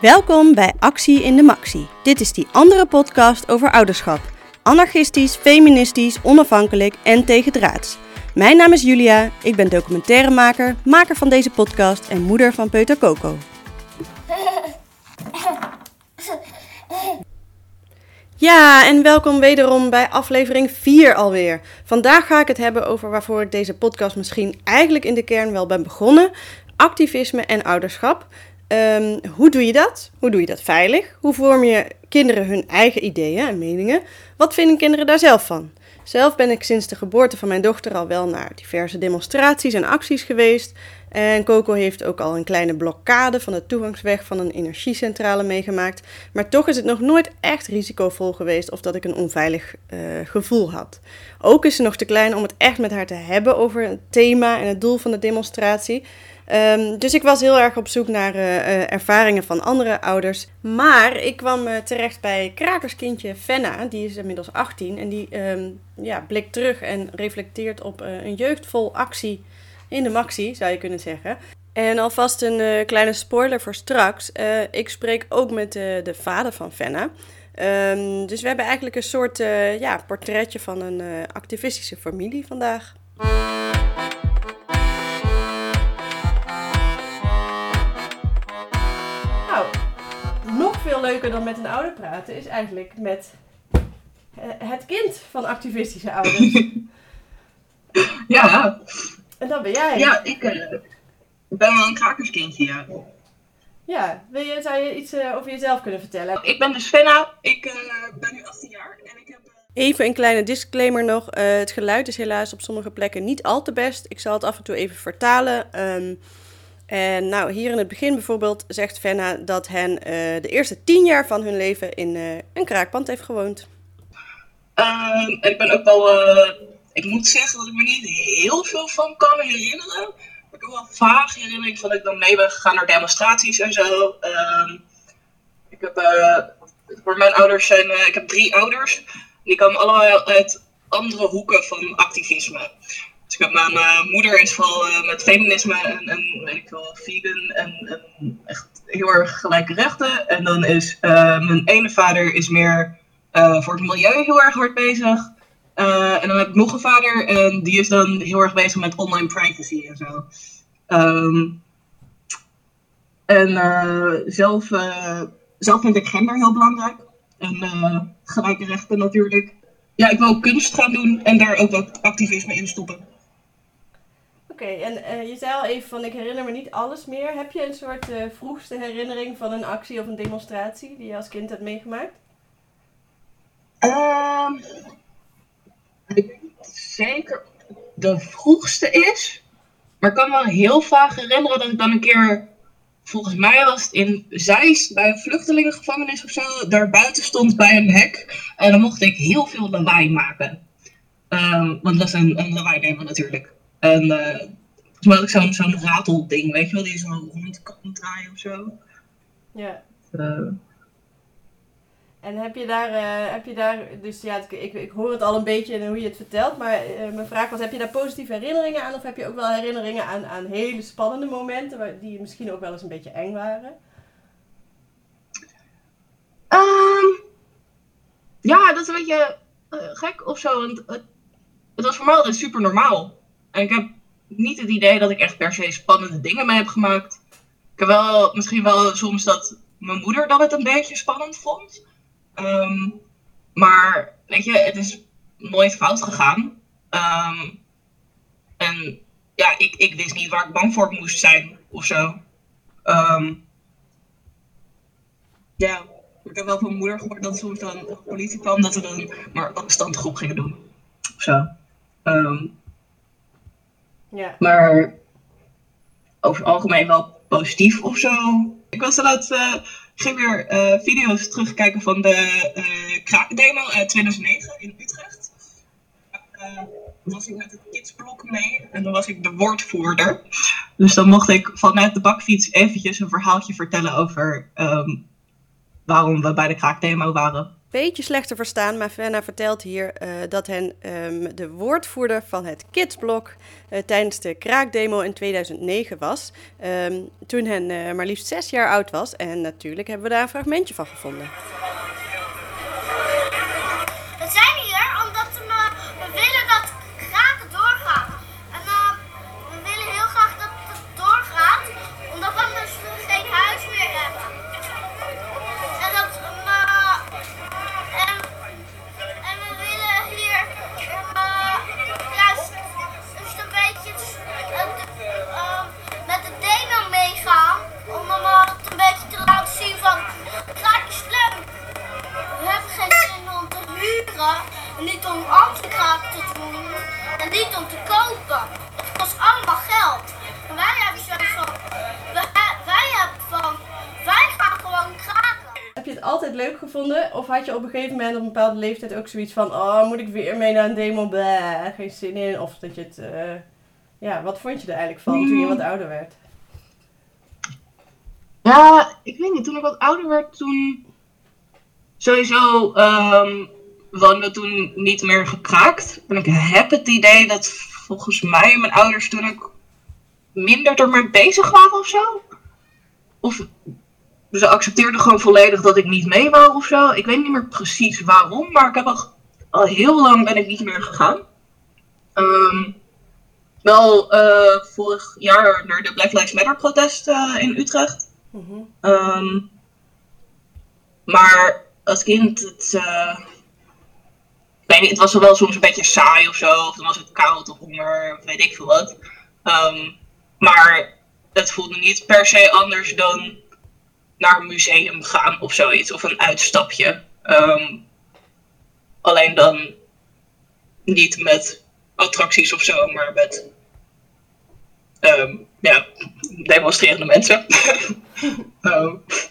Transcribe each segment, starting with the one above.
Welkom bij Actie in de Maxi. Dit is die andere podcast over ouderschap. Anarchistisch, feministisch, onafhankelijk en tegendraads. Mijn naam is Julia, ik ben documentairemaker, maker van deze podcast en moeder van Peuter Coco. Ja, en welkom wederom bij aflevering 4 alweer. Vandaag ga ik het hebben over waarvoor ik deze podcast misschien eigenlijk in de kern wel ben begonnen: activisme en ouderschap. Ehm, hoe doe je dat? Hoe doe je dat veilig? Hoe vorm je kinderen hun eigen ideeën en meningen? Wat vinden kinderen daar zelf van? Zelf ben ik sinds de geboorte van mijn dochter al wel naar diverse demonstraties en acties geweest. En Coco heeft ook al een kleine blokkade van de toegangsweg van een energiecentrale meegemaakt. Maar toch is het nog nooit echt risicovol geweest of dat ik een onveilig uh, gevoel had. Ook is ze nog te klein om het echt met haar te hebben over het thema en het doel van de demonstratie. Um, dus ik was heel erg op zoek naar uh, uh, ervaringen van andere ouders. Maar ik kwam uh, terecht bij krakerskindje Fenna, die is inmiddels 18. En die um, ja, blikt terug en reflecteert op een jeugdvol actie in de maxi, zou je kunnen zeggen. En alvast een kleine spoiler voor straks. ik spreek ook met de vader van Fenna. Um, dus we hebben eigenlijk een soort ja, portretje van een activistische familie vandaag. Leuker dan met een ouder praten is eigenlijk met eh, het kind van activistische ouders. ja. En dat ben jij. Ja, ik uh, ben wel een krakerskindje, ja. Ja, wil je, zou je iets uh, over jezelf kunnen vertellen? Ik ben dus Fenna, ik ben nu 18 jaar en ik heb... Even een kleine disclaimer nog. het geluid is helaas op sommige plekken niet al te best. Ik zal het af en toe even vertalen. Um, en nou, hier in het begin bijvoorbeeld zegt Fenna dat hen uh, de eerste tien jaar van hun leven in uh, een kraakpand heeft gewoond. Uh, ik ben ook wel, uh, ik moet zeggen dat ik me niet heel veel van kan herinneren. Ik heb wel vaag herinnering van dat ik dan mee ben gegaan naar demonstraties en zo. Ehm, ik heb, voor mijn ouders zijn, ik heb drie ouders. Die komen allemaal uit andere hoeken van activisme. Dus mijn moeder is vooral uh, met feminisme en, en weet ik wel, vegan en, en, echt heel erg gelijke rechten. En dan is uh, mijn ene vader is meer voor het milieu heel erg hard bezig. en dan heb ik nog een vader en die is dan heel erg bezig met online privacy en zo. Um, en zelf, zelf vind ik gender heel belangrijk. En gelijke rechten natuurlijk. Ja, ik wil kunst gaan doen en daar ook wat activisme in stoppen. Oké, en uh, je zei al even van ik herinner me niet alles meer. Heb je een soort uh, vroegste herinnering van een actie of een demonstratie die je als kind hebt meegemaakt? Um, ik weet zeker de vroegste is. Maar ik kan me heel vaak herinneren dat ik dan een keer, volgens mij was het in Zeist, bij een vluchtelingengevangenis of zo, daar buiten stond bij een hek. En dan mocht ik heel veel lawaai maken. Um, want dat is een, een lawaai natuurlijk. En toen had ik zo'n zo'n ratelding, weet je wel, die zo rond kan draaien of zo. Ja. Uh, en heb je daar, uh, heb je daar dus ja, ik, ik hoor het al een beetje hoe je het vertelt, maar uh, mijn vraag was, heb je daar positieve herinneringen aan of heb je ook wel herinneringen aan, aan hele spannende momenten waar, die misschien ook wel eens een beetje eng waren? Um, ja, dat is een beetje gek of zo, want het, het was voor mij altijd super normaal. En ik heb niet het idee dat ik echt per se spannende dingen mee heb gemaakt. Ik heb wel misschien wel soms dat mijn moeder dat het een beetje spannend vond. Um, maar weet je, het is nooit fout gegaan. Um, en ja, ik, ik wist niet waar ik bang voor moest zijn of zo. Um, ja, ik heb wel van mijn moeder gehoord dat soms dan de politie kwam dat we dan maar afstandgroep gingen doen. Of zo. Ja. Maar over het algemeen wel positief of zo. Ik was laatst, uh, ging weer uh, video's terugkijken van de uh, kraakdemo uit 2009 in Utrecht. Uh, was ik met het kidsblok mee en dan was ik de woordvoerder. Dus dan mocht ik vanuit de bakfiets eventjes een verhaaltje vertellen over um, waarom we bij de kraakdemo waren. Beetje slecht te verstaan, maar Fenna vertelt hier uh, dat hen um, de woordvoerder van het Kidsblok uh, tijdens de kraakdemo in 2009 was. Um, toen hen uh, maar liefst zes jaar oud was. En natuurlijk hebben we daar een fragmentje van gevonden. Niet om antikraak te doen. En niet om te kopen. Het kost allemaal geld. En wij hebben zoiets van. Wij, wij hebben van. Wij gaan gewoon kraken. Heb je het altijd leuk gevonden? Of had je op een gegeven moment op een bepaalde leeftijd ook zoiets van... Oh, moet ik weer mee naar een demo? Bleh, geen zin in. Of dat je het... Uh... Ja, wat vond je er eigenlijk van toen je wat ouder werd? Ja, ik weet niet. Toen ik wat ouder werd, toen... Sowieso um, woonden we toen niet meer gekraakt. En ik heb het idee dat volgens mij mijn ouders toen ook minder ermee bezig waren of zo. Of ze accepteerden gewoon volledig dat ik niet mee wou of zo. Ik weet niet meer precies waarom, maar ik heb al, al heel lang ben ik niet meer gegaan. Um, wel uh, vorig jaar naar de Black Lives Matter protest uh, in Utrecht. Mm -hmm. um, maar als kind, het, uh, ik weet niet, het was wel soms een beetje saai of zo. Of dan was het koud of honger, weet ik veel wat. Um, maar het voelde niet per se anders dan naar een museum gaan of zoiets. Of een uitstapje. Um, alleen dan niet met attracties of zo, maar met um, ja, demonstrerende mensen.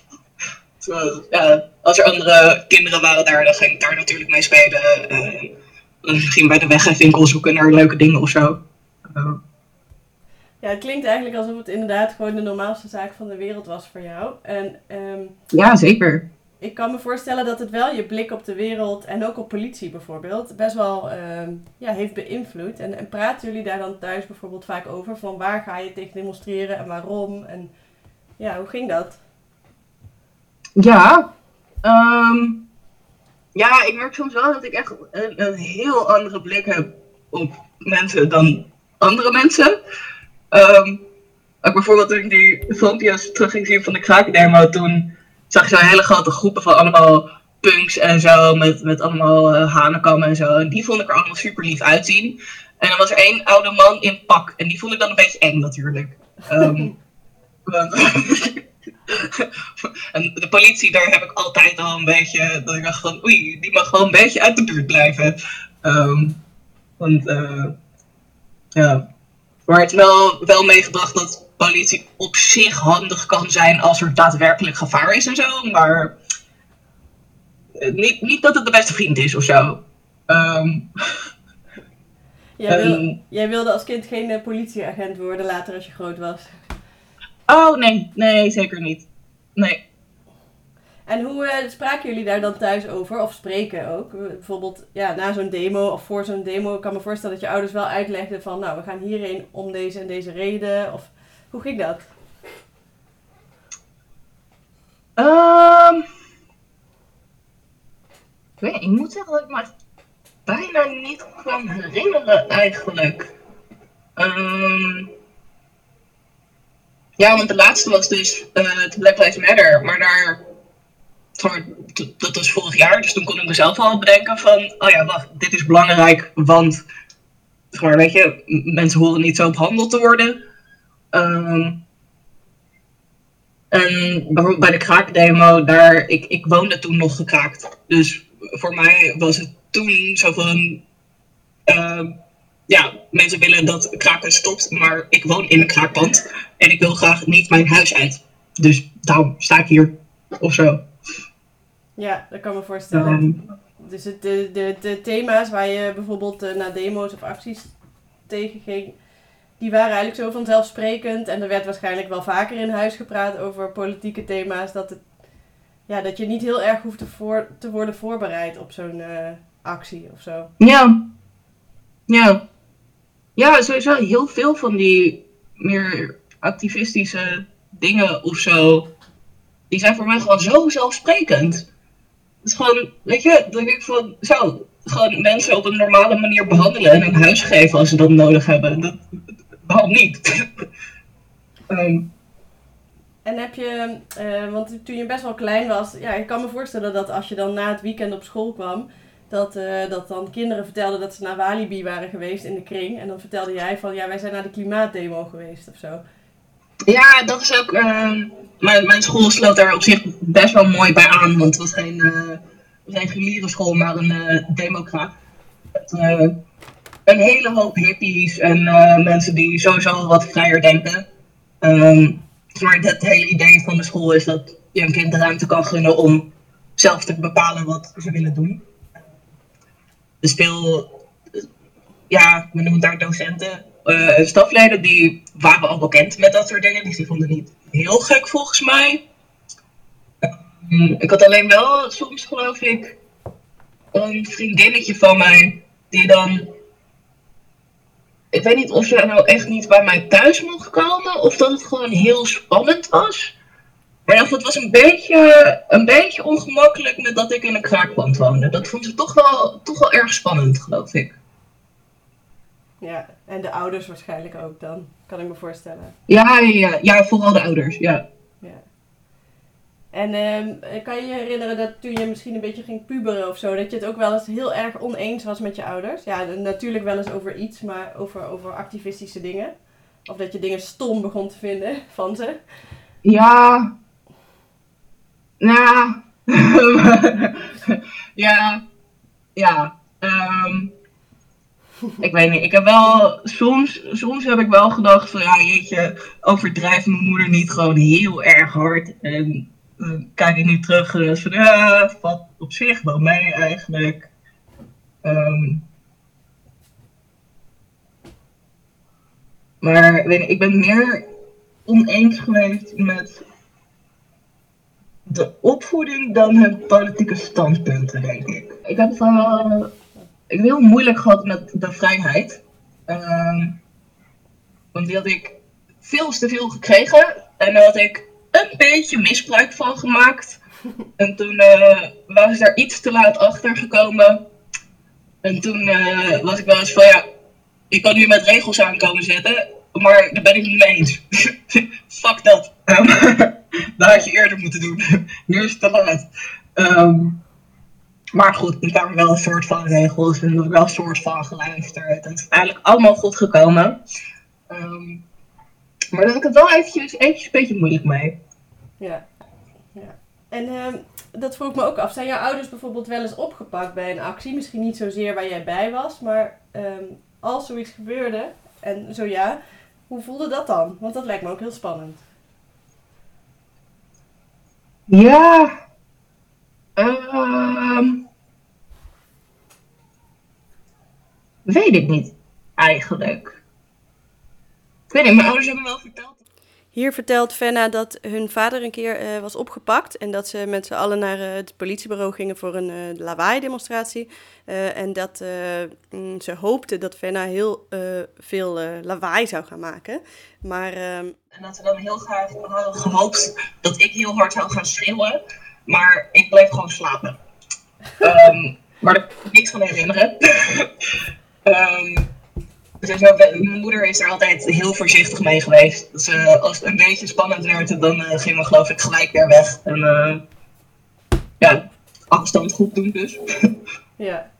ja, als er andere kinderen waren daar, dan ging ik daar natuurlijk mee spelen. Uh, misschien bij de weggeefwinkel zoeken naar leuke dingen of zo. Uh, ja, het klinkt eigenlijk alsof het inderdaad gewoon de normaalste zaak van de wereld was voor jou. En, um, ja, zeker. Ik kan me voorstellen dat het wel je blik op de wereld en ook op politie bijvoorbeeld best wel um, ja, heeft beïnvloed. En, en praten jullie daar dan thuis bijvoorbeeld vaak over van waar ga je tegen demonstreren en waarom? En ja, hoe ging dat? Ja, um, ja, ik merk soms wel dat ik echt een, een heel andere blik heb op mensen dan andere mensen. Um, ook bijvoorbeeld toen ik die filmpjes terug ging zien van de kraakdemo, toen zag je zo'n hele grote groepen van allemaal punks en zo, met, met allemaal uh, en zo. En die vond ik er allemaal super lief uitzien. En dan was er één oude man in pak, en die vond ik dan een beetje eng natuurlijk. Um, en de politie, daar heb ik altijd al een beetje, dat ik dacht van, oei, die mag gewoon een beetje uit de buurt blijven. Um, want, uh, ja, maar het wel, wel meegebracht dat politie op zich handig kan zijn als er daadwerkelijk gevaar is en zo. Maar niet, niet dat het de beste vriend is of zo. Um, jij, wil, um, jij, wilde als kind geen uh, politieagent worden later als je groot was? Oh nee, nee, zeker niet. Nee. En hoe uh, spraken jullie daar dan thuis over? Of spreken ook? Bijvoorbeeld ja, na zo'n demo of voor zo'n demo. Ik kan me voorstellen dat je ouders wel uitlegden van... Nou, we gaan hierheen om deze en deze reden. Of hoe ging dat? Um, ik, weet, ik moet zeggen dat ik me bijna niet kan herinneren eigenlijk. Um, ja, want de laatste was dus de Black Lives Matter. Maar daar dat was vorig jaar, dus toen kon ik mezelf al bedenken van, oh ja, wacht, dit is belangrijk, want, maar, weet je, mensen horen niet zo behandeld te worden. Um, en bijvoorbeeld bij de kraakdemo, daar, ik, ik woonde toen nog gekraakt. Dus voor mij was het toen zo van, uh, ja, mensen willen dat kraken stopt, maar ik woon in een kraakpand en ik wil graag niet mijn huis uit. Dus daarom sta ik hier, of zo. Ja, dat kan me voorstellen. Um, dus het, de, de, de thema's waar je bijvoorbeeld uh, naar demo's of acties tegen ging, die waren eigenlijk zo vanzelfsprekend. En er werd waarschijnlijk wel vaker in huis gepraat over politieke thema's. Dat het ja, dat je niet heel erg hoeft te, voor, te worden voorbereid op zo'n eh, actie of zo. Ja. Ja. Ja, sowieso heel veel van die meer activistische dingen of zo. Die zijn voor mij gewoon zo zelfsprekend. Het is gewoon, weet je, dat ik van zo, gewoon mensen op een normale manier behandelen en een huis geven als ze dat nodig hebben. Dat, waarom niet? Ehm, En heb je, eh, want toen je best wel klein was, ja, ik kan me voorstellen dat als je dan na het weekend op school kwam, dat, eh, dat dan kinderen vertelden dat ze naar Walibi waren geweest in de kring. En dan vertelde jij van, ja, wij zijn naar de klimaatdemo geweest of zo. Ja, dat is ook. ehm, mijn, mijn school sloot daar op zich best wel mooi bij aan, want het was geen, eh reguliere school, maar een eh democraat. Eh, een hele hoop hippies en eh, mensen die sowieso wat vrijer denken. Ehm, maar het hele idee van de school is dat je een kind de ruimte kan gunnen om zelf te bepalen wat ze willen doen. De speel, ja, we noemen daar docenten eh, en stafleden, die waren al bekend met dat soort dingen, dus die vonden het niet heel gek volgens mij. Ehm, ik had alleen wel soms, geloof ik, een vriendinnetje van mij die dan. Ik weet niet of ze nou echt niet bij mij thuis mocht komen of dat het gewoon heel spannend was. Maar ja, het was een beetje, een beetje ongemakkelijk met dat ik in een kraakpand woonde. Dat vond ze toch wel, toch wel erg spannend, geloof ik. Ja, en de ouders waarschijnlijk ook dan, kan ik me voorstellen. Ja, ja, ja, vooral de ouders, ja. Ja. En ehm, kan je je herinneren dat toen je misschien een beetje ging puberen of zo, dat je het ook wel eens heel erg oneens was met je ouders? Ja, natuurlijk wel eens over iets, maar over, over activistische dingen. Of dat je dingen stom begon te vinden van ze. Ja. Nou. ja. Ja. ehm, ik weet niet. Ik heb wel. Soms, soms heb ik wel gedacht van ja, jeetje, overdrijft mijn moeder niet gewoon heel erg hard. En dan kijk ik nu terug en is van op zich wel mee eigenlijk. Ehm, maar ik ben meer oneens geweest met de opvoeding dan hun politieke standpunten, denk ik. Ik heb het wel ik heb heel moeilijk gehad met de vrijheid. Ehm, want die had ik veel te veel gekregen. En daar had ik een beetje misbruik van gemaakt. En toen eh, was ik daar iets te laat achter gekomen. En toen eh, was ik wel eens van ja, ik kan nu met regels aankomen zetten. Maar daar ben ik niet mee eens. Fuck dat. Ehm, dat had je eerder moeten doen. nu is het te laat. Ehm, maar goed, ik heb wel een soort van regels en er wel een soort van geluisterd. Het is eigenlijk allemaal goed gekomen. Ehm, maar heb ik het wel eventjes, eventjes een beetje moeilijk mee. Ja. ja. En dat vroeg ik me ook af. Zijn jouw ouders bijvoorbeeld wel eens opgepakt bij een actie? Misschien niet zozeer waar jij bij was, maar als zoiets gebeurde, en zo ja, hoe voelde dat dan? Want dat lijkt me ook heel spannend. Ja. Ehm weet ik niet, eigenlijk. Ik weet niet, mijn ouders hebben wel verteld. Hier vertelt Fenna dat hun vader een keer eh, was opgepakt en dat ze met z'n allen naar eh, het politiebureau gingen voor een eh, lawaai-demonstratie. En dat mm, ze hoopten dat Fenna heel veel lawaai zou gaan maken. Maar ehm, En dat ze dan heel graag hadden gehoopt dat ik heel hard zou gaan schreeuwen. Maar ik bleef gewoon slapen. Ehm, maar daar kan ik niks van herinneren. Ehm, mijn moeder is er altijd heel voorzichtig mee geweest. Dus eh, als het een beetje spannend werd, dan eh, ging we geloof ik gelijk weer weg. En eh, ja, afstand goed doen dus. Ja.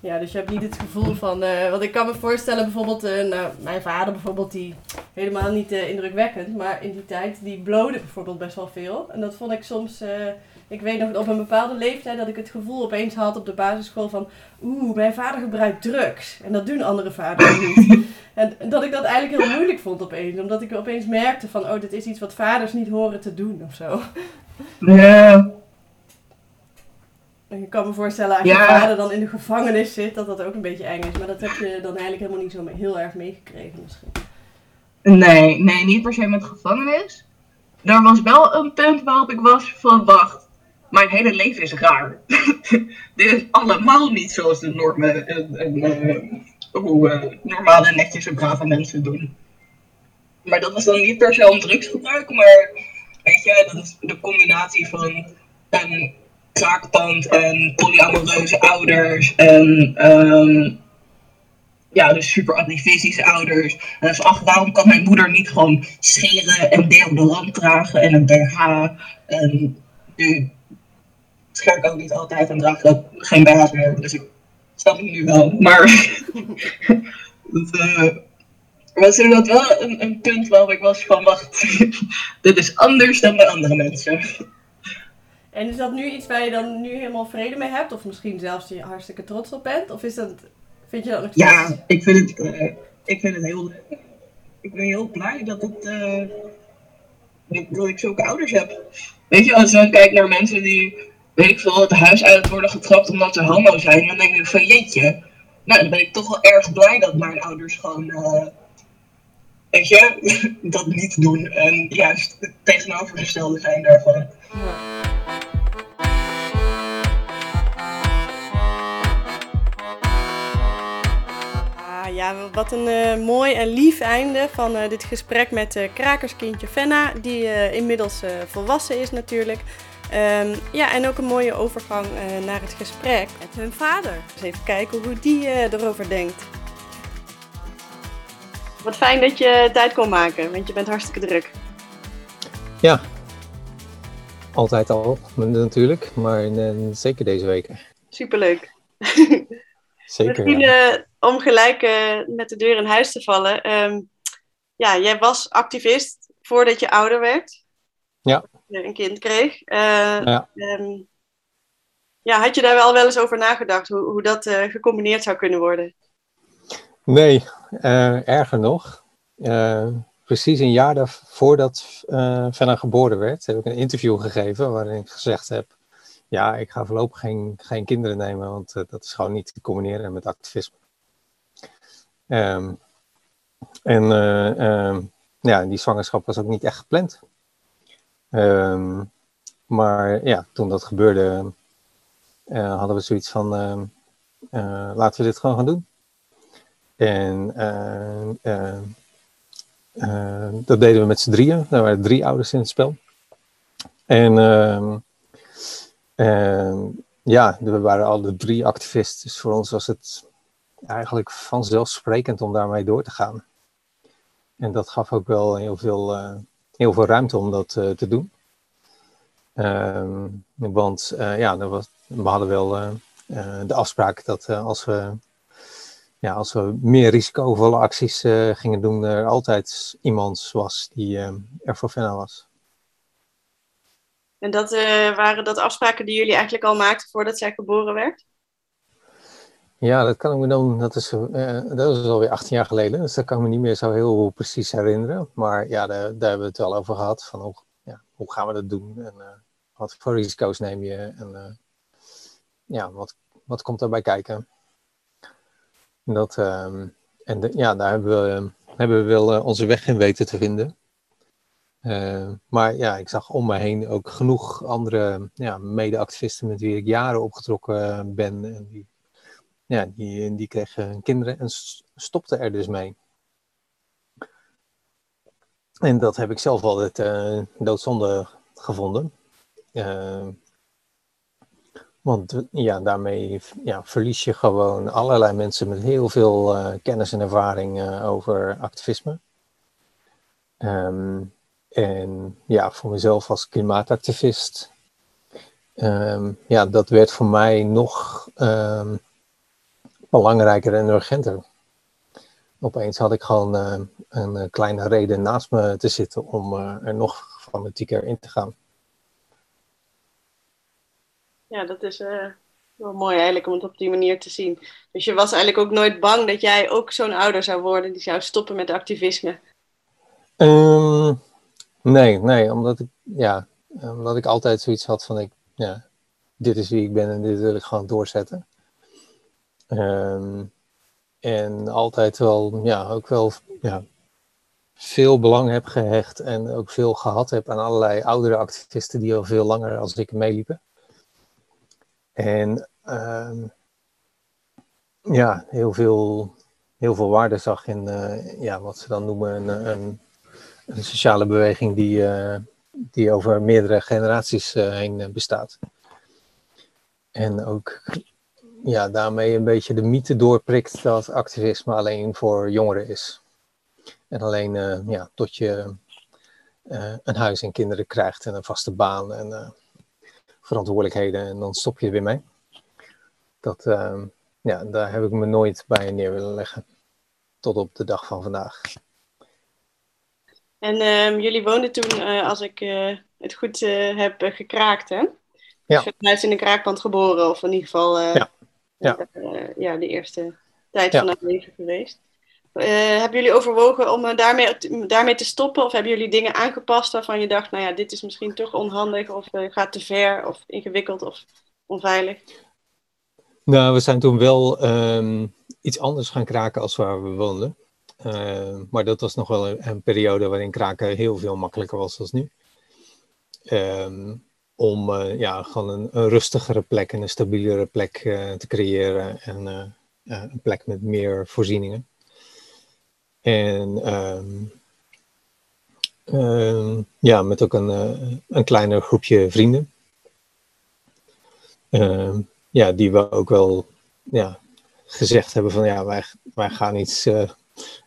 Ja, dus je hebt niet het gevoel van... want ik kan me voorstellen bijvoorbeeld... nou, mijn vader bijvoorbeeld, die helemaal niet indrukwekkend... maar in die tijd, die blode bijvoorbeeld best wel veel. En dat vond ik soms... ik weet nog op een bepaalde leeftijd dat ik het gevoel opeens had op de basisschool van... Oeh, mijn vader gebruikt drugs. En dat doen andere vaders niet. en dat ik dat eigenlijk heel moeilijk vond opeens. Omdat ik opeens merkte van... Oh, dit is iets wat vaders niet horen te doen of zo. Ja, En ik kan me voorstellen als je vader dan in de gevangenis zit, dat dat ook een beetje eng is. Maar dat heb je dan eigenlijk helemaal niet zo heel erg meegekregen misschien. Nee, nee, niet per se met gevangenis. er was wel een punt waarop ik was van, wacht, mijn hele leven is raar. Dit is allemaal niet zoals de normen en, en eh, hoe uh, normale, netjes en brave mensen doen. Maar dat was dan niet per se om drugsgebruik, maar weet je, dat is de combinatie van een kraakpand en polyamoreuze ouders en um, ja, dus super activistische ouders. En dus ach, waarom kan mijn moeder niet gewoon scheren en deodorant dragen en een BH? En scher ik ook niet altijd en draag ik ook geen BH meer, dus ik snap het nu wel. Maar dat, uh, was er wel een, een punt waarop ik was van, wacht, dit is anders dan bij andere mensen. En is dat nu iets waar je dan nu helemaal vrede mee hebt? Of misschien zelfs je hartstikke trots op bent? Of is dat, vind je dat nog steeds? Ja, ik vind het, uh, ik vind het heel Ik ben heel blij dat, het, uh, dat ik zulke ouders heb. Weet je, als ik kijk naar mensen die, weet ik veel, het huis uit worden getrapt omdat ze homo zijn, dan denk ik van jeetje. Nou, dan ben ik toch wel erg blij dat mijn ouders gewoon, uh, weet je, dat niet doen. En juist het tegenovergestelde zijn daarvan. Ja. ja, wat een uh, mooi en lief einde van uh, dit gesprek met uh, krakerskindje Fenna, die inmiddels volwassen is natuurlijk. Um, ja, en ook een mooie overgang naar het gesprek met hun vader. Dus even kijken hoe die erover denkt. Wat fijn dat je tijd kon maken, want je bent hartstikke druk. Ja, altijd al natuurlijk, maar zeker deze weken. Superleuk. Zeker. Misschien ja. uh, om gelijk uh, met de deur in huis te vallen. Um, ja, jij was activist voordat je ouder werd. Ja. Een kind kreeg. Uh, ja. Um, ja, had je daar wel wel eens over nagedacht hoe, hoe dat gecombineerd zou kunnen worden? Nee, erger nog. precies een jaar voordat Fenna geboren werd, heb ik een interview gegeven waarin ik gezegd heb ja, ik ga voorlopig geen, geen kinderen nemen, want dat is gewoon niet te combineren met activisme. Um, en um, ja, die zwangerschap was ook niet echt gepland. Um, maar ja, toen dat gebeurde, uh, hadden we zoiets van, laten we dit gewoon gaan doen. En dat deden we met z'n drieën. Er waren drie ouders in het spel. En en ja, we waren alle drie activisten. Dus voor ons was het eigenlijk vanzelfsprekend om daarmee door te gaan. En dat gaf ook wel heel veel, heel veel ruimte om dat uh, te doen. Um, want uh, ja, was, we hadden wel de afspraak dat als, we, ja, als we meer risicovolle acties gingen doen, er altijd iemand was die er voor was. En dat waren dat afspraken die jullie eigenlijk al maakten voordat zij geboren werd? Ja, dat kan ik me dan, dat is, uh, dat is alweer 18 jaar geleden, dus dat kan ik me niet meer zo heel precies herinneren. Maar ja, daar, daar hebben we het wel over gehad, van hoe, ja, hoe gaan we dat doen en uh, wat voor risico's neem je en ja, wat, wat komt daarbij kijken. Dat, um, en ja, daar hebben we, hebben we wel onze weg in weten te vinden. Maar ja, ik zag om me heen ook genoeg andere ja, mede-activisten met wie ik jaren opgetrokken ben. En die, ja, die, die kregen kinderen en stopten er dus mee. En dat heb ik zelf altijd uh, doodzonde gevonden. Uh, want ja, daarmee ja, verlies je gewoon allerlei mensen met heel veel kennis en ervaring over activisme. Um, en ja, voor mezelf als klimaatactivist, um, ja, dat werd voor mij nog um, belangrijker en urgenter. Opeens had ik gewoon uh, een kleine reden naast me te zitten om uh, er nog fanatieker in te gaan. Ja, dat is wel mooi eigenlijk om het op die manier te zien. Dus je was eigenlijk ook nooit bang dat jij ook zo'n ouder zou worden die zou stoppen met activisme? Um, Nee, nee, omdat ik, ja, omdat ik altijd zoiets had van, ik, ja, dit is wie ik ben en dit wil ik gewoon doorzetten. Um, en altijd wel, ja, ook wel, ja, veel belang heb gehecht en ook veel gehad heb aan allerlei oudere activisten die al veel langer als ik meeliepen. En ehm, ja, heel veel, heel veel waarde zag in eh, ja, wat ze dan noemen een, een, een sociale beweging die, uh, die over meerdere generaties uh, heen bestaat. En ook ja, daarmee een beetje de mythe doorprikt dat activisme alleen voor jongeren is. En alleen ja, tot je een huis en kinderen krijgt en een vaste baan en verantwoordelijkheden en dan stop je er weer mee. Dat, uh, ja, daar heb ik me nooit bij neer willen leggen. Tot op de dag van vandaag. En uh, jullie woonden toen, als ik het goed eh, heb gekraakt, hè? Ja. Dus je in een kraakpand geboren, of in ieder geval ja. Ja. ja, de eerste tijd van het leven geweest. hebben jullie overwogen om daarmee, daarmee te stoppen? Of hebben jullie dingen aangepast waarvan je dacht, nou ja, dit is misschien toch onhandig, of gaat te ver, of ingewikkeld, of onveilig? Nou, we zijn toen wel um, iets anders gaan kraken als waar we woonden. Uh, maar dat was nog wel een, een, periode waarin kraken heel veel makkelijker was dan nu. Um, om uh, ja, gewoon een, een, rustigere plek en een stabielere plek uh, te creëren. En een plek met meer voorzieningen. En um, ja, met ook een, een kleiner groepje vrienden ja, die we ook wel ja, gezegd hebben van ja, wij, wij gaan iets,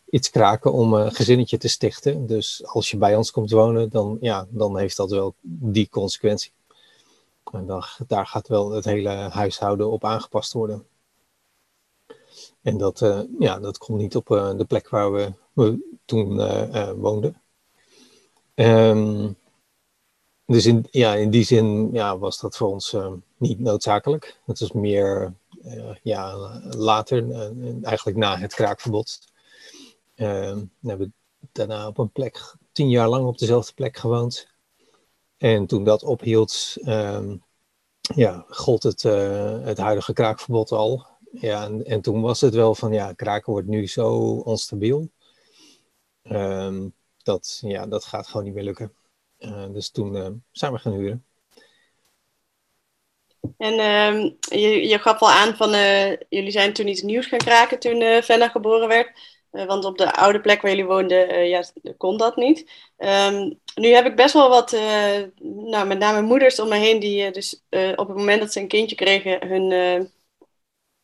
iets kraken om een gezinnetje te stichten. Dus als je bij ons komt wonen, dan, ja, dan heeft dat wel die consequentie. En daar gaat wel het hele huishouden op aangepast worden. En dat, uh, ja, dat komt niet op uh, de plek waar we, toen woonden. Um, dus in, ja, in die zin ja, was dat voor ons niet noodzakelijk. Het was meer ja, later, eigenlijk na het kraakverbod. we hebben daarna op een plek, tien jaar lang op dezelfde plek gewoond. En toen dat ophield, um, ja, gold het, het huidige kraakverbod al. Ja, en, en, toen was het wel van, ja, kraken wordt nu zo onstabiel. Um, dat, ja, dat gaat gewoon niet meer lukken. Uh, dus toen uh, zijn we gaan huren. En uh, je, je gaf al aan van, jullie zijn toen iets nieuws gaan kraken toen Fenna geboren werd. Want op de oude plek waar jullie woonden, ja, kon dat niet. Um, nu heb ik best wel wat, nou, met name moeders om me heen, die dus op het moment dat ze een kindje kregen, hun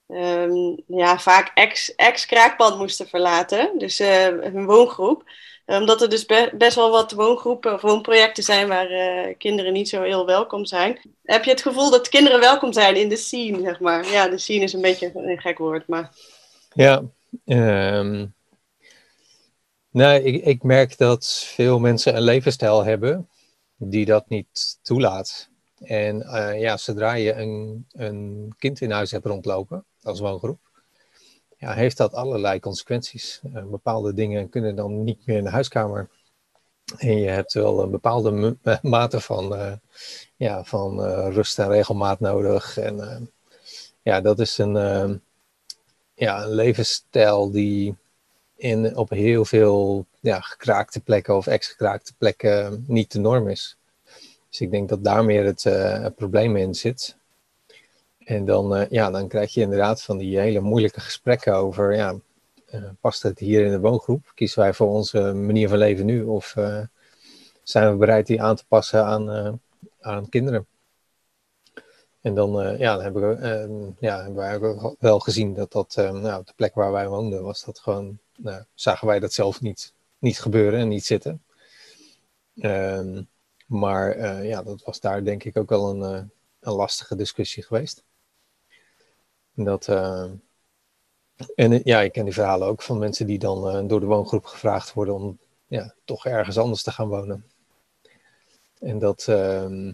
um, ja, vaak ex-kraakpand ex moesten verlaten. Dus hun woongroep omdat er dus best wel wat woongroepen of woonprojecten zijn waar uh, kinderen niet zo heel welkom zijn. Heb je het gevoel dat kinderen welkom zijn in de scene, zeg maar? Ja, de scene is een beetje een gek woord, maar... Ja, um, nou, ik, ik merk dat veel mensen een levensstijl hebben die dat niet toelaat. En uh, ja, zodra je een, een kind in huis hebt rondlopen als woongroep, ja, heeft dat allerlei consequenties. Uh, bepaalde dingen kunnen dan niet meer in de huiskamer. En je hebt wel een bepaalde mate van, uh, ja, van rust en regelmaat nodig. En ja, dat is een, ja, een levensstijl die in, op heel veel ja, gekraakte plekken of ex-gekraakte plekken niet de norm is. Dus ik denk dat daar meer het, het probleem in zit. En dan, uh, ja, dan krijg je inderdaad van die hele moeilijke gesprekken over, ja, uh, past het hier in de woongroep? Kiezen wij voor onze manier van leven nu? Of zijn we bereid die aan te passen aan, aan kinderen? En dan, ja, dan hebben, we, ja, hebben wel gezien dat dat, nou, op de plek waar wij woonden, was dat gewoon, nou, zagen wij dat zelf niet, niet gebeuren en niet zitten. Ehm, maar ja, dat was daar denk ik ook wel een, een lastige discussie geweest. Dat, uh, en ja, ik ken die verhalen ook van mensen die dan door de woongroep gevraagd worden om ja, toch ergens anders te gaan wonen. En dat, uh,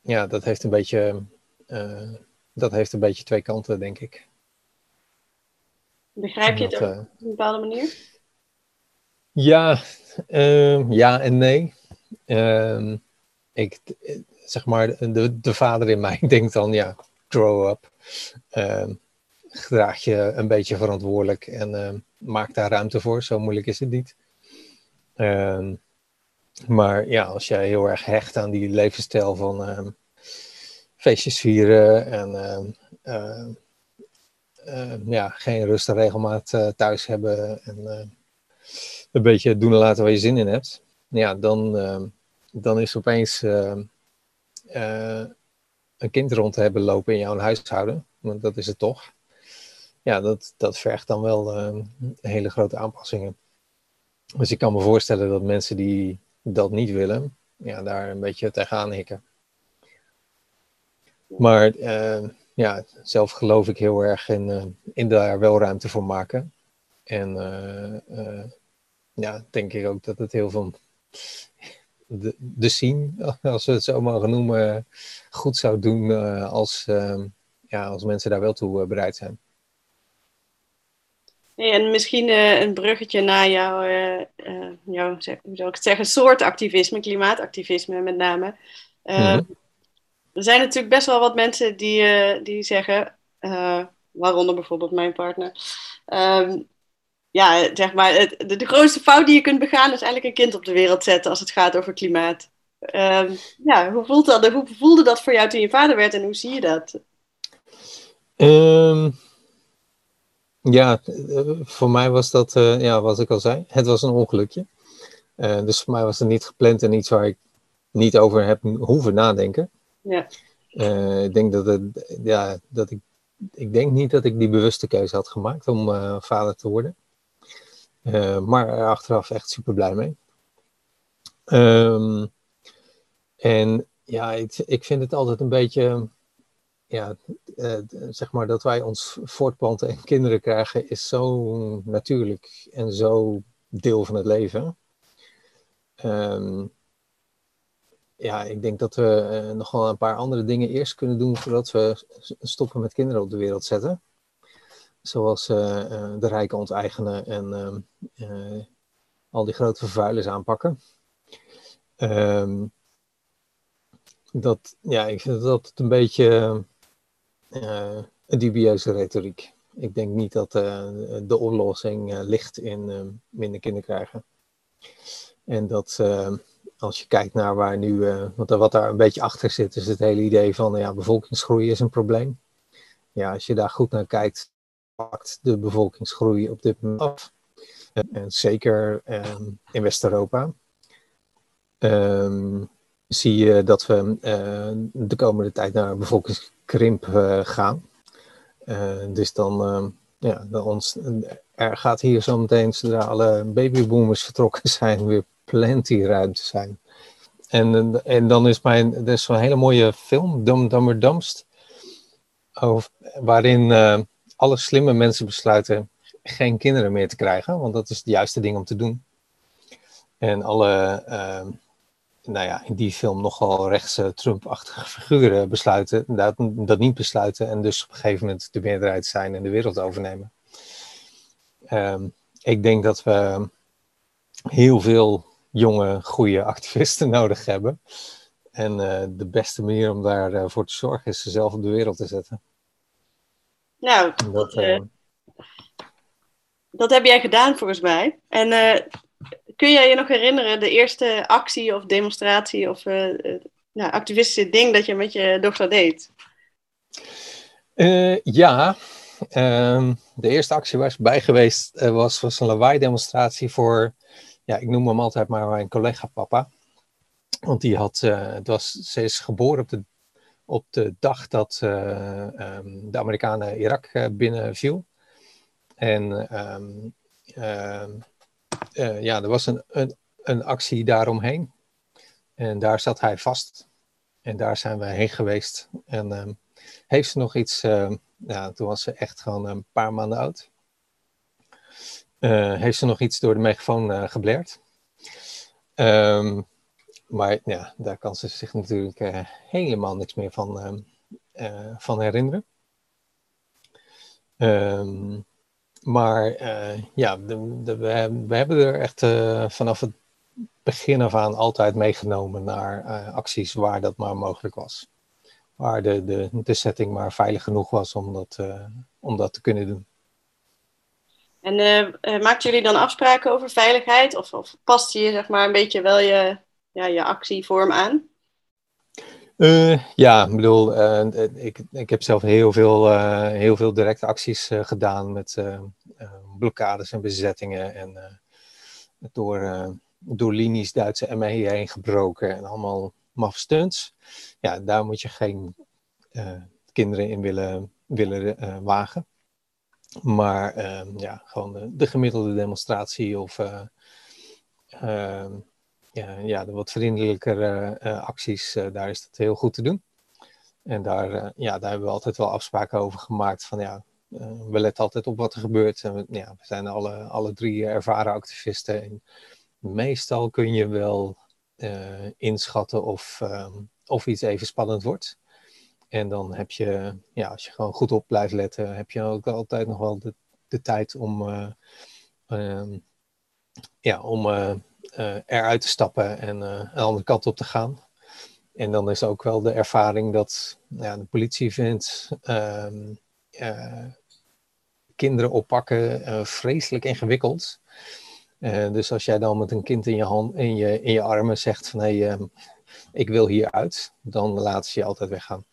ja, dat heeft een beetje, eh, dat heeft een beetje twee kanten, denk ik. Begrijp je dat, het op een bepaalde manier? Ja, ehm, ja en nee. Ehm, ik, zeg maar, de, de vader in mij denkt dan, ja, grow up. Uh, gedraag je een beetje verantwoordelijk en maak daar ruimte voor. Zo moeilijk is het niet. Maar ja, als jij heel erg hecht aan die levensstijl van feestjes vieren en ja, geen rust en regelmaat uh, thuis hebben en een beetje doen en laten waar je zin in hebt, ja, dan, dan is opeens een kind rond te hebben lopen in jouw huishouden, want dat is het toch. Ja, dat, dat vergt dan wel hele grote aanpassingen. Dus ik kan me voorstellen dat mensen die dat niet willen, ja, daar een beetje tegenaan hikken. Maar ja, zelf geloof ik heel erg in, uh, in daar wel ruimte voor maken. En ja, denk ik ook dat het heel veel de, de scene, als we het zo mogen noemen, goed zou doen als, uh, ja, als mensen daar wel toe bereid zijn. En misschien een bruggetje naar jouw, jouw, hoe zou ik het zeggen, soort activisme, klimaatactivisme met name. Mm Er zijn natuurlijk best wel wat mensen die, die zeggen, waaronder bijvoorbeeld mijn partner, ehm, ja, zeg maar, het, de, de, grootste fout die je kunt begaan is eigenlijk een kind op de wereld zetten als het gaat over klimaat. Um, ja, hoe, voelt dat, hoe voelde dat voor jou toen je vader werd en hoe zie je dat? Um, ja, voor mij was dat, ja, wat ik al zei, het was een ongelukje. Dus voor mij was het niet gepland en iets waar ik niet over heb hoeven nadenken. Ja. Uh, ik denk dat het, ja, dat ik, ik denk niet dat ik die bewuste keuze had gemaakt om vader te worden. Uh, maar achteraf echt super blij mee. Um, en ja, ik, ik vind het altijd een beetje, ja, zeg maar dat wij ons voortplanten en kinderen krijgen, is zo natuurlijk en zo deel van het leven. Um, ja, ik denk dat we uh, nog wel een paar andere dingen eerst kunnen doen voordat we stoppen met kinderen op de wereld zetten. Zoals uh, de rijken onteigenen en uh, al die grote vervuilers aanpakken. Um, dat, ja, ik vind dat een beetje een dubieuze retoriek. Ik denk niet dat de oplossing ligt in minder kinderen krijgen. En dat als je kijkt naar waar nu, want wat daar een beetje achter zit, is het hele idee van ja, bevolkingsgroei is een probleem. Ja, als je daar goed naar kijkt, pakt de bevolkingsgroei op dit moment af. En, zeker ehm, in West-Europa. Um, zie je dat we uh, de komende tijd naar een bevolkingskrimp uh, gaan. Dus dan, ehm, ja, ons, er gaat hier zo meteen, zodra alle babyboomers vertrokken zijn, weer plenty ruimte zijn. En, en dan is mijn, er is zo'n hele mooie film, Dum Dummer Dumpst, over, waarin alle slimme mensen besluiten geen kinderen meer te krijgen, want dat is het juiste ding om te doen. En alle, uh, nou ja, in die film nogal rechtse Trump-achtige figuren besluiten, dat, dat niet besluiten en dus op een gegeven moment de meerderheid zijn en de wereld overnemen. Um, ik denk dat we heel veel jonge, goede activisten nodig hebben. En uh, de beste manier om daarvoor uh, te zorgen is ze zelf op de wereld te zetten. Nou, dat, uh, dat heb jij gedaan volgens mij. En kun jij je nog herinneren de eerste actie of demonstratie of nou, activistische ding dat je met je dochter deed? ja, ehm, de eerste actie waar ze bij geweest was, was een lawaai-demonstratie voor, ja, ik noem hem altijd maar mijn collega-papa. Want die had, het was, ze is geboren op de op de dag dat uh, um, de Amerikanen Irak uh, binnenviel. En um, uh, ja, er was een, een, een, actie daaromheen. En daar zat hij vast. En daar zijn we heen geweest. En heeft ze nog iets, ja, toen was ze echt gewoon een paar maanden oud. Heeft ze nog iets door de megafoon geblerd. Um, maar ja, daar kan ze zich natuurlijk uh, helemaal niks meer van, uh, van herinneren. Um, maar ja, de, de, we, hebben er echt vanaf het begin af aan altijd meegenomen naar acties waar dat maar mogelijk was. Waar de, de, de setting maar veilig genoeg was om dat, om dat te kunnen doen. En uh, maakten jullie dan afspraken over veiligheid? Of, of past je zeg maar een beetje wel je, ja, je actievorm aan? Uh, ja, ik bedoel, ik, ik heb zelf heel veel, heel veel directe acties gedaan met blokkades en bezettingen en door, door linies Duitse ME heen gebroken en allemaal maf stunts. Ja, daar moet je geen kinderen in willen, willen wagen. Maar ehm, ja, gewoon de, de, gemiddelde demonstratie of uh, ja, ja, de wat vriendelijkere uh, acties, uh, daar is dat heel goed te doen. En daar, ja, daar hebben we altijd wel afspraken over gemaakt van ja, we letten altijd op wat er gebeurt. En we, ja, we zijn alle, alle drie ervaren activisten. En meestal kun je wel inschatten of, ehm, of iets even spannend wordt. En dan heb je, ja, als je gewoon goed op blijft letten, heb je ook altijd nog wel de, de tijd om, uh, uh, ja, om uh, eruit te stappen en een andere kant op te gaan. En dan is ook wel de ervaring dat ja, de politie vindt ehm, kinderen oppakken vreselijk ingewikkeld. dus als jij dan met een kind in je, hand, in je, in je armen zegt van hé, hey, ehm, ik wil hieruit, dan laten ze je altijd weggaan.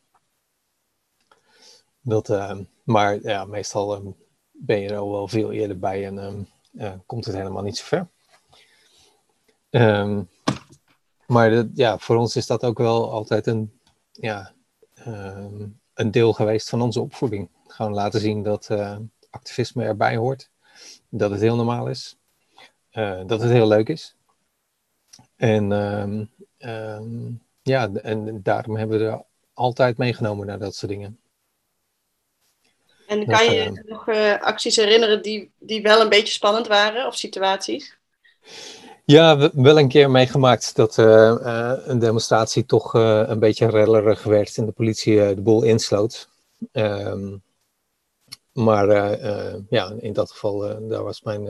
Dat, uh, maar ja, meestal um, ben je er al wel veel eerder bij en uh, komt het helemaal niet zo ver. Maar ja, voor ons is dat ook wel altijd een, ja, een deel geweest van onze opvoeding. Gewoon laten zien dat uh, activisme erbij hoort. Dat het heel normaal is. Uh, dat het heel leuk is. En ja, en daarom hebben we er altijd meegenomen naar dat soort dingen. En kan je je nog uh, acties herinneren die, die wel een beetje spannend waren of situaties? Ja, wel een keer meegemaakt dat uh, uh, een demonstratie toch een beetje rellerig werd en de politie de boel insloot. Um, maar ja, in dat geval, daar was mijn,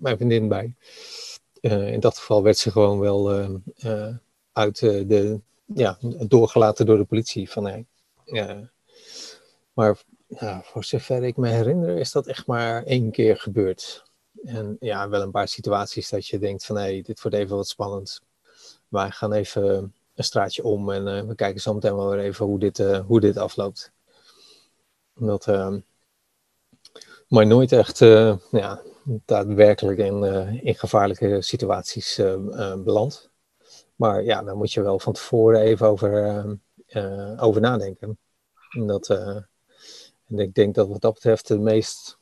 mijn vriendin bij. in dat geval werd ze gewoon wel uit de, ja, doorgelaten door de politie. Van, hey, maar nou, voor zover ik me herinner, is dat echt maar één keer gebeurd. En ja, wel een paar situaties dat je denkt van hé, hey, dit wordt even wat spannend. Wij gaan even een straatje om en uh, we kijken zo meteen wel weer even hoe dit, uh, hoe dit afloopt. Omdat, uh, maar nooit echt ja, daadwerkelijk in, in gevaarlijke situaties beland. Maar ja, daar moet je wel van tevoren even over, over nadenken. Dat, en ik denk dat wat dat betreft de meest,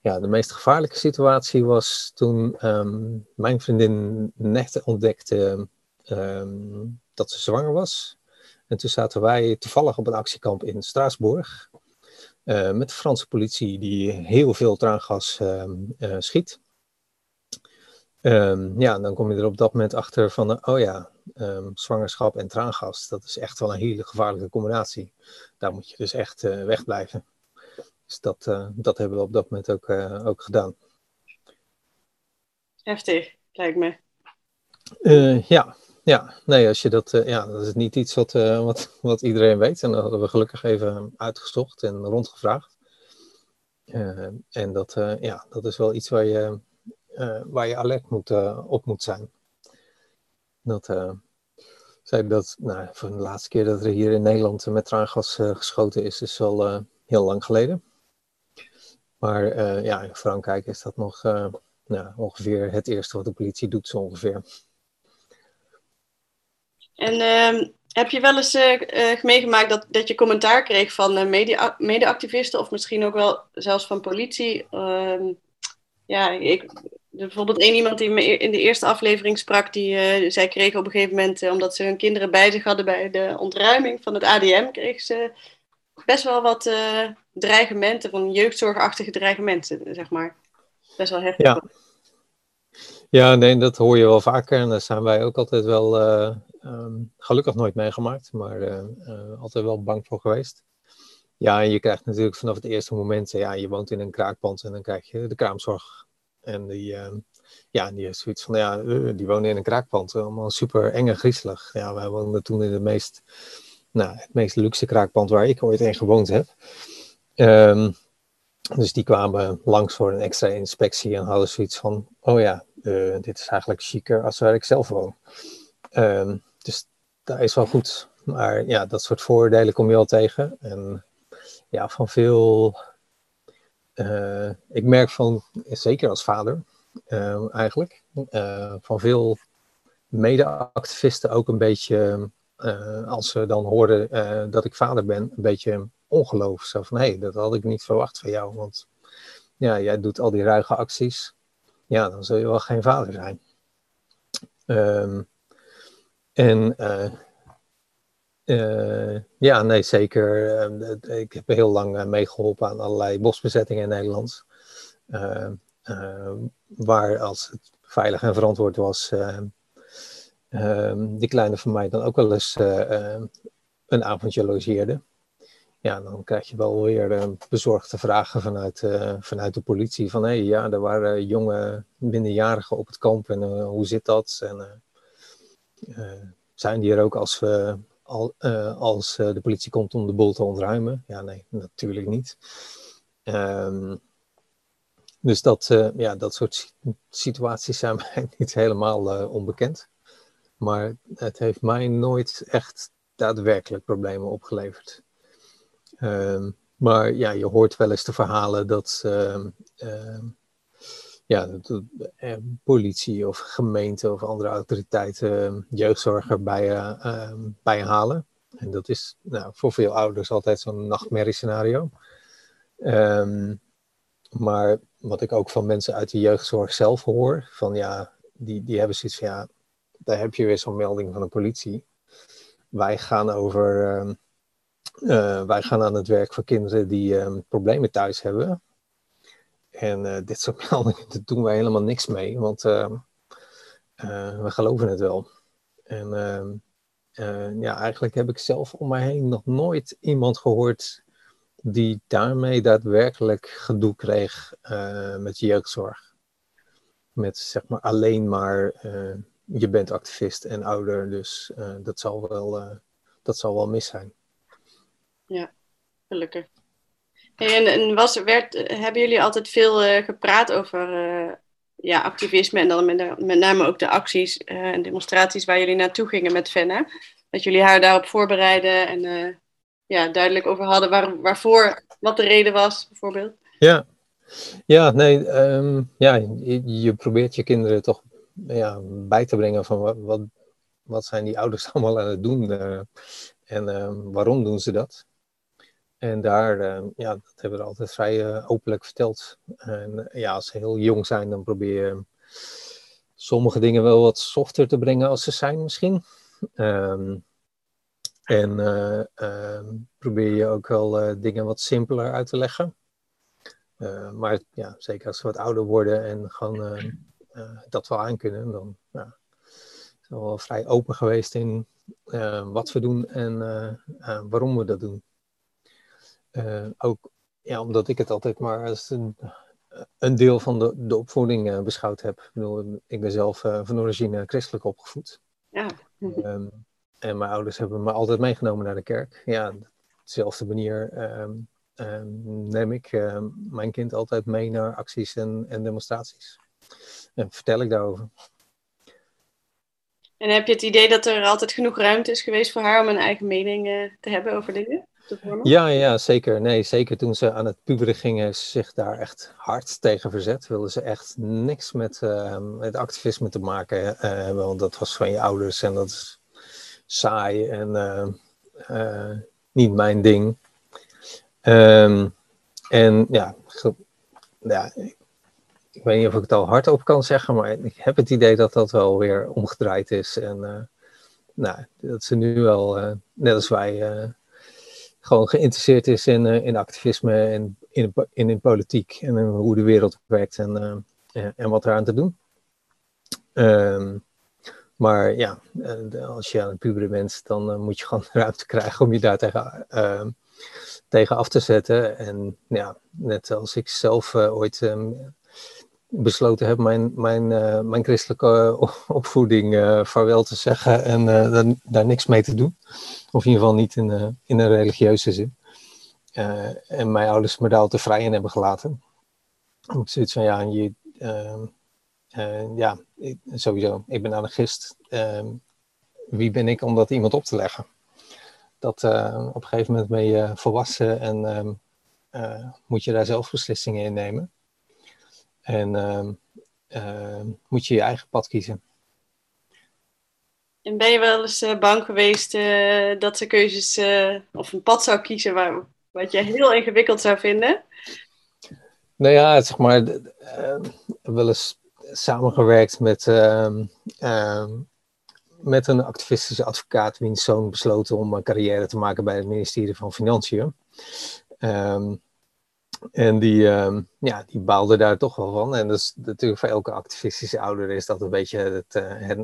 ja, de meest gevaarlijke situatie was toen um, mijn vriendin net ontdekte um, dat ze zwanger was. En toen zaten wij toevallig op een actiekamp in Straatsburg. Uh, met de Franse politie die heel veel traangas uh, uh, schiet. Ja, dan kom je er op dat moment achter van, oh ja, um, zwangerschap en traangas, dat is echt wel een hele gevaarlijke combinatie. Daar moet je dus echt uh, wegblijven. Dus dat, uh, dat hebben we op dat moment ook, uh, ook gedaan. Heftig, lijkt me. ja, ja, nee, als je dat, ja, dat is niet iets wat, wat, wat iedereen weet. En dat hadden we gelukkig even uitgezocht en rondgevraagd. en dat, ja, dat is wel iets waar je, waar je alert moet, op moet zijn. Dat, uh, dat, nou, de laatste keer dat er hier in Nederland met traangas uh, geschoten is, is al uh, heel lang geleden. Maar ja, in Frankrijk is dat nog nou, ongeveer het eerste wat de politie doet, zo ongeveer. En ehm, heb je wel eens meegemaakt dat, dat je commentaar kreeg van mede-activisten of misschien ook wel zelfs van politie? Ehm, ja, ik, bijvoorbeeld één iemand die me e-, in de eerste aflevering sprak, die uh, zij kreeg op een gegeven moment, uh, omdat ze hun kinderen bij zich hadden bij de ontruiming van het ADM, kreeg ze best wel wat uh, dreigementen, van jeugdzorgachtige dreigementen, zeg maar. Best wel heftig. Ja. ja, nee, dat hoor je wel vaker en daar zijn wij ook altijd wel, um, gelukkig nooit meegemaakt, maar altijd wel bang voor geweest. Ja, en je krijgt natuurlijk vanaf het eerste moment, ja, je woont in een kraakpand en dan krijg je de kraamzorg en die, uh, ja, die zoiets van, ja, eh, die wonen in een kraakpand. Allemaal super eng en griezelig. Ja, wij woonden toen in het meest, nou, het meest luxe kraakpand waar ik ooit in gewoond heb. Um, Dus die kwamen langs voor een extra inspectie en hadden zoiets van: oh ja, uh, dit is eigenlijk chiquer als waar ik zelf woon. Ehm, dus dat is wel goed. Maar ja, dat soort voordelen kom je al tegen. En ja, van veel. Uh, ik merk van, zeker als vader, uh, eigenlijk, van veel mede-activisten ook een beetje, als ze dan hoorden dat ik vader ben, een beetje ongeloof. Zo van, hé, hey, dat had ik niet verwacht van jou. Want ja, jij doet al die ruige acties. Ja, dan zul je wel geen vader zijn. Um, en uh, ja, nee, zeker. Uh, ik heb heel lang meegeholpen aan allerlei bosbezettingen in Nederland. Ehm, waar als het veilig en verantwoord was, die kleine van mij dan ook wel eens een avondje logeerde ja, dan krijg je wel weer bezorgde vragen vanuit, vanuit de politie. Van hé, hey, ja, er waren jonge minderjarigen op het kamp en hoe zit dat? En zijn die er ook als, we, al, als de politie komt om de boel te ontruimen? Ja, nee, natuurlijk niet. Um, dus dat, ja, dat soort situaties zijn mij niet helemaal onbekend. Maar het heeft mij nooit echt daadwerkelijk problemen opgeleverd. Ehm, maar ja, je hoort wel eens de verhalen dat, uh, ja, dat uh, politie of gemeente of andere autoriteiten jeugdzorger bij je, bij halen. En dat is nou, voor veel ouders altijd zo'n nachtmerriescenario. maar wat ik ook van mensen uit de jeugdzorg zelf hoor, van ja, die, die hebben zoiets van ja, daar heb je weer zo'n melding van de politie. Wij gaan over uh, wij gaan aan het werk voor kinderen die problemen thuis hebben. En uh, dit soort meldingen, daar doen wij helemaal niks mee, want uh, we geloven het wel. En ehm, ja, eigenlijk heb ik zelf om mij heen nog nooit iemand gehoord die daarmee daadwerkelijk gedoe kreeg met jeugdzorg. Met zeg maar alleen maar, je bent activist en ouder, dus dat, zal wel, dat zal wel mis zijn. Ja, gelukkig. En, en was, werd, hebben jullie altijd veel uh, gepraat over uh, ja, activisme en dan met, name ook de acties uh, en demonstraties waar jullie naartoe gingen met Fenna? Dat jullie haar daarop voorbereiden en ja, duidelijk over hadden waar, waarvoor, wat de reden was, bijvoorbeeld? Ja, ja nee, um, ja, je, je, probeert je kinderen toch ja, bij te brengen van wat, wat, wat zijn die ouders allemaal aan het doen en ehm, waarom doen ze dat? En daar, uh, ja, dat hebben we altijd vrij uh, openlijk verteld. En uh, ja, als ze heel jong zijn, dan probeer je sommige dingen wel wat softer te brengen als ze zijn misschien. Um, en ehm, probeer je ook wel dingen wat simpeler uit te leggen. maar ja, zeker als ze wat ouder worden en gewoon dat wel aankunnen, dan ja, zijn we wel vrij open geweest in wat we doen en waarom we dat doen. Uh, ook ja, omdat ik het altijd maar als een, een deel van de, de opvoeding uh, beschouwd heb. Ik, bedoel, ik ben zelf uh, van origine christelijk opgevoed. Ja. Um, en mijn ouders hebben me altijd meegenomen naar de kerk. Ja, op dezelfde manier um, um, neem ik mijn kind altijd mee naar acties en, en demonstraties. En vertel ik daarover. En heb je het idee dat er altijd genoeg ruimte is geweest voor haar om een eigen mening te hebben over dingen? Ja, ja, zeker. Nee, zeker toen ze aan het puberen gingen, zich daar echt hard tegen verzet. Wilden ze echt niks met, uh, met activisme te maken uh, hebben, want dat was van je ouders en dat is saai en uh, niet mijn ding. Um, en ja, ja, ik weet niet of ik het al hardop kan zeggen, maar ik heb het idee dat dat wel weer omgedraaid is. En nou, dat ze nu wel, net als wij gewoon geïnteresseerd is in, uh, in activisme en in, in, in politiek en hoe de wereld werkt en, uh, en wat eraan te doen. Um, maar ja, uh, als je aan het puberen bent, dan moet je gewoon ruimte krijgen om je daar tegen, ehm, tegen af te zetten. En ja, net als ik zelf ooit um, besloten heb mijn, mijn, mijn christelijke opvoeding vaarwel te zeggen en daar, daar niks mee te doen. Of in ieder geval niet in, uh, in een religieuze zin. en mijn ouders me daar al te vrij in hebben gelaten. Ik zoiets van, ja, je, ehm, ja, sowieso, ik ben anarchist. Ehm, wie ben ik om dat iemand op te leggen? Dat op een gegeven moment ben je volwassen en ehm, moet je daar zelf beslissingen in nemen. En moet je je eigen pad kiezen. En ben je wel eens uh, bang geweest uh, dat ze keuzes uh, of een pad zou kiezen waar, wat je heel ingewikkeld zou vinden? Nou ja, zeg maar, wel eens samengewerkt met, ehm, ehm, met een activistische advocaat, wiens zoon besloten om een carrière te maken bij het ministerie van Financiën. Um, en die, uh, ja, die baalde daar toch wel van. En is natuurlijk voor elke activistische ouder is dat een beetje het, uh, het,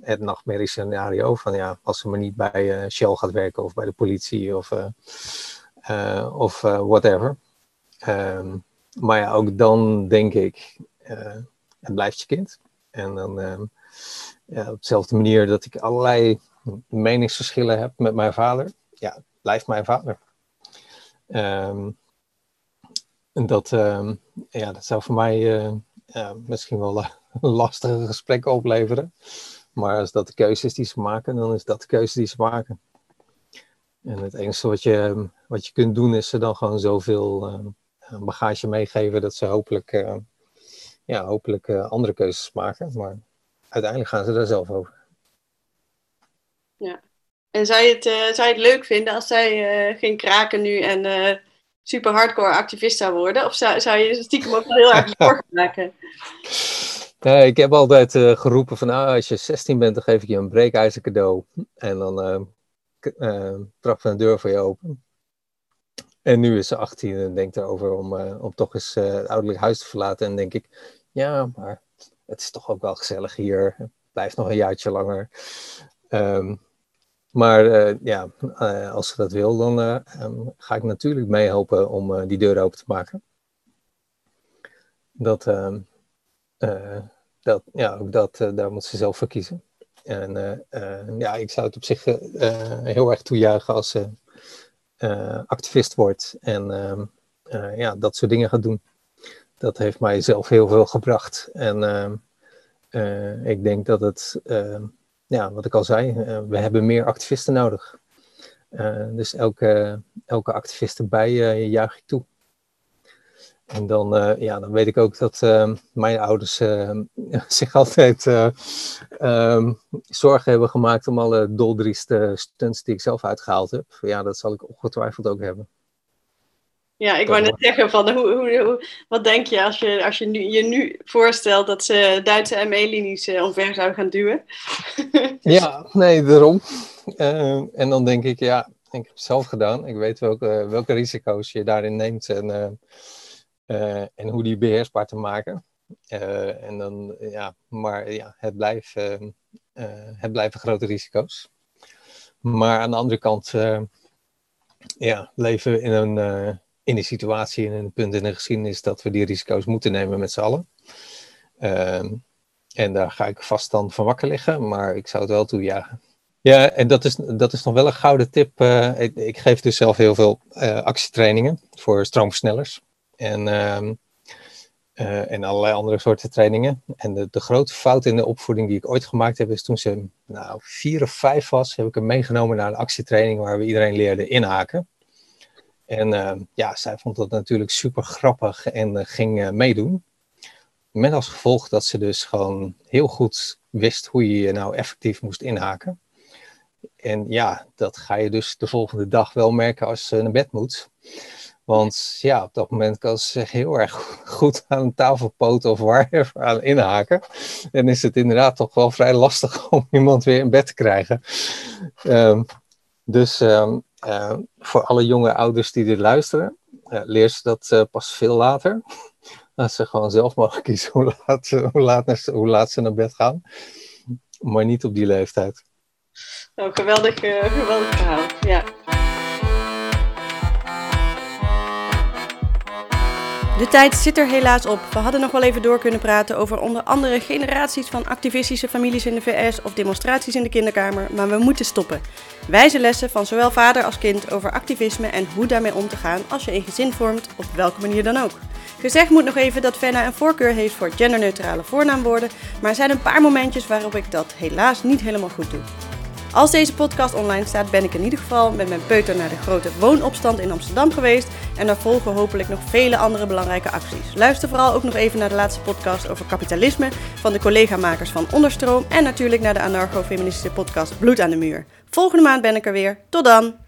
het nachtmerriescenario. Van ja, als ze maar niet bij uh, Shell gaat werken of bij de politie of, uh, of whatever. Um, maar ja, ook dan denk ik, het blijft je kind. En dan ehm, ja, op dezelfde manier dat ik allerlei meningsverschillen heb met mijn vader. Ja, blijft mijn vader. Um, en dat, uh, ja, dat zou voor mij uh, misschien wel een lastige gesprekken opleveren. Maar als dat de keuze is die ze maken, dan is dat de keuze die ze maken. En het enige wat je, wat je kunt doen, is ze dan gewoon zoveel uh, bagage meegeven dat ze hopelijk, ja, hopelijk andere keuzes maken. Maar uiteindelijk gaan ze daar zelf over. Ja. En zou je het, zou je het leuk vinden als zij ging kraken nu en super hardcore activist zou worden? Of zou, zou je stiekem ook heel erg zorgen maken? Nee, ik heb altijd uh, geroepen van nou, als je 16 bent, dan geef ik je een breekijzer cadeau. En dan uh, uh, de deur voor je open. En nu is ze 18 en denkt erover om, om toch eens het ouderlijk huis te verlaten. En denk ik, ja, maar het is toch ook wel gezellig hier. Blijf nog een jaartje langer. Um, maar uh, ja, uh, als ze dat wil, dan uh, um, ga ik natuurlijk meehelpen om die deur open te maken. Dat, ehm, dat, ja, ook dat, daar moet ze zelf voor kiezen. En ja, ik zou het op zich heel erg toejuichen als ze activist wordt en um, ja, dat soort dingen gaat doen. Dat heeft mij zelf heel veel gebracht. En ik denk dat het ja, wat ik al zei, uh, we hebben meer activisten nodig. Uh, dus elke, elke activist erbij uh, juich ik toe. En dan, ja, dan weet ik ook dat mijn ouders zich altijd um, zorgen hebben gemaakt om alle doldrieste stunts die ik zelf uitgehaald heb. Ja, dat zal ik ongetwijfeld ook hebben. Ja, ik wou net zeggen van hoe, hoe, wat denk je als je, als je nu, je nu voorstelt dat ze Duitse ME-linies uh, omver zouden gaan duwen? ja, nee, daarom. Uh, en dan denk ik, ja, ik heb het zelf gedaan. Ik weet welke, welke risico's je daarin neemt en, uh, en hoe die beheersbaar te maken. en dan, ja, maar ja, het, blijft, het blijven grote risico's. Maar aan de andere kant, ja, leven in een in de situatie en een punt in de geschiedenis dat we die risico's moeten nemen met z'n allen. Uh, en daar ga ik vast dan van wakker liggen, maar ik zou het wel toejagen. Ja, en dat is, dat is nog wel een gouden tip. Uh, ik, geef dus zelf heel veel uh, actietrainingen voor stroomversnellers. En, uh, en allerlei andere soorten trainingen. En de, de grote fout in de opvoeding die ik ooit gemaakt heb, is toen ze nou, vier of vijf was, heb ik hem meegenomen naar een actietraining waar we iedereen leerden inhaken. En uh, ja, zij vond dat natuurlijk super grappig en uh, ging uh, meedoen. Met als gevolg dat ze dus gewoon heel goed wist hoe je je nou effectief moest inhaken. En ja, dat ga je dus de volgende dag wel merken als ze naar bed moet. Want ja, op dat moment kan ze zich heel erg goed aan een tafelpoot of waar aan inhaken. En is het inderdaad toch wel vrij lastig om iemand weer in bed te krijgen. Um, dus um, uh, voor alle jonge ouders die dit luisteren, uh, leer ze dat uh, pas veel later. Dat ze gewoon zelf mogen kiezen hoe laat, hoe, laat, hoe laat ze naar bed gaan. Maar niet op die leeftijd. Oh, geweldig, geweldig verhaal. Ja. De tijd zit er helaas op. We hadden nog wel even door kunnen praten over onder andere generaties van activistische families in de VS of demonstraties in de kinderkamer, maar we moeten stoppen. Wijze lessen van zowel vader als kind over activisme en hoe daarmee om te gaan als je een gezin vormt, op welke manier dan ook. Gezegd moet nog even dat Fenna een voorkeur heeft voor genderneutrale voornaamwoorden, maar er zijn een paar momentjes waarop ik dat helaas niet helemaal goed doe. Als deze podcast online staat, ben ik in ieder geval met mijn peuter naar de grote woonopstand in Amsterdam geweest. En daar volgen hopelijk nog vele andere belangrijke acties. Luister vooral ook nog even naar de laatste podcast over kapitalisme van de collega-makers van Onderstroom. En natuurlijk naar de anarcho-feministische podcast Bloed aan de Muur. Volgende maand ben ik er weer. Tot dan!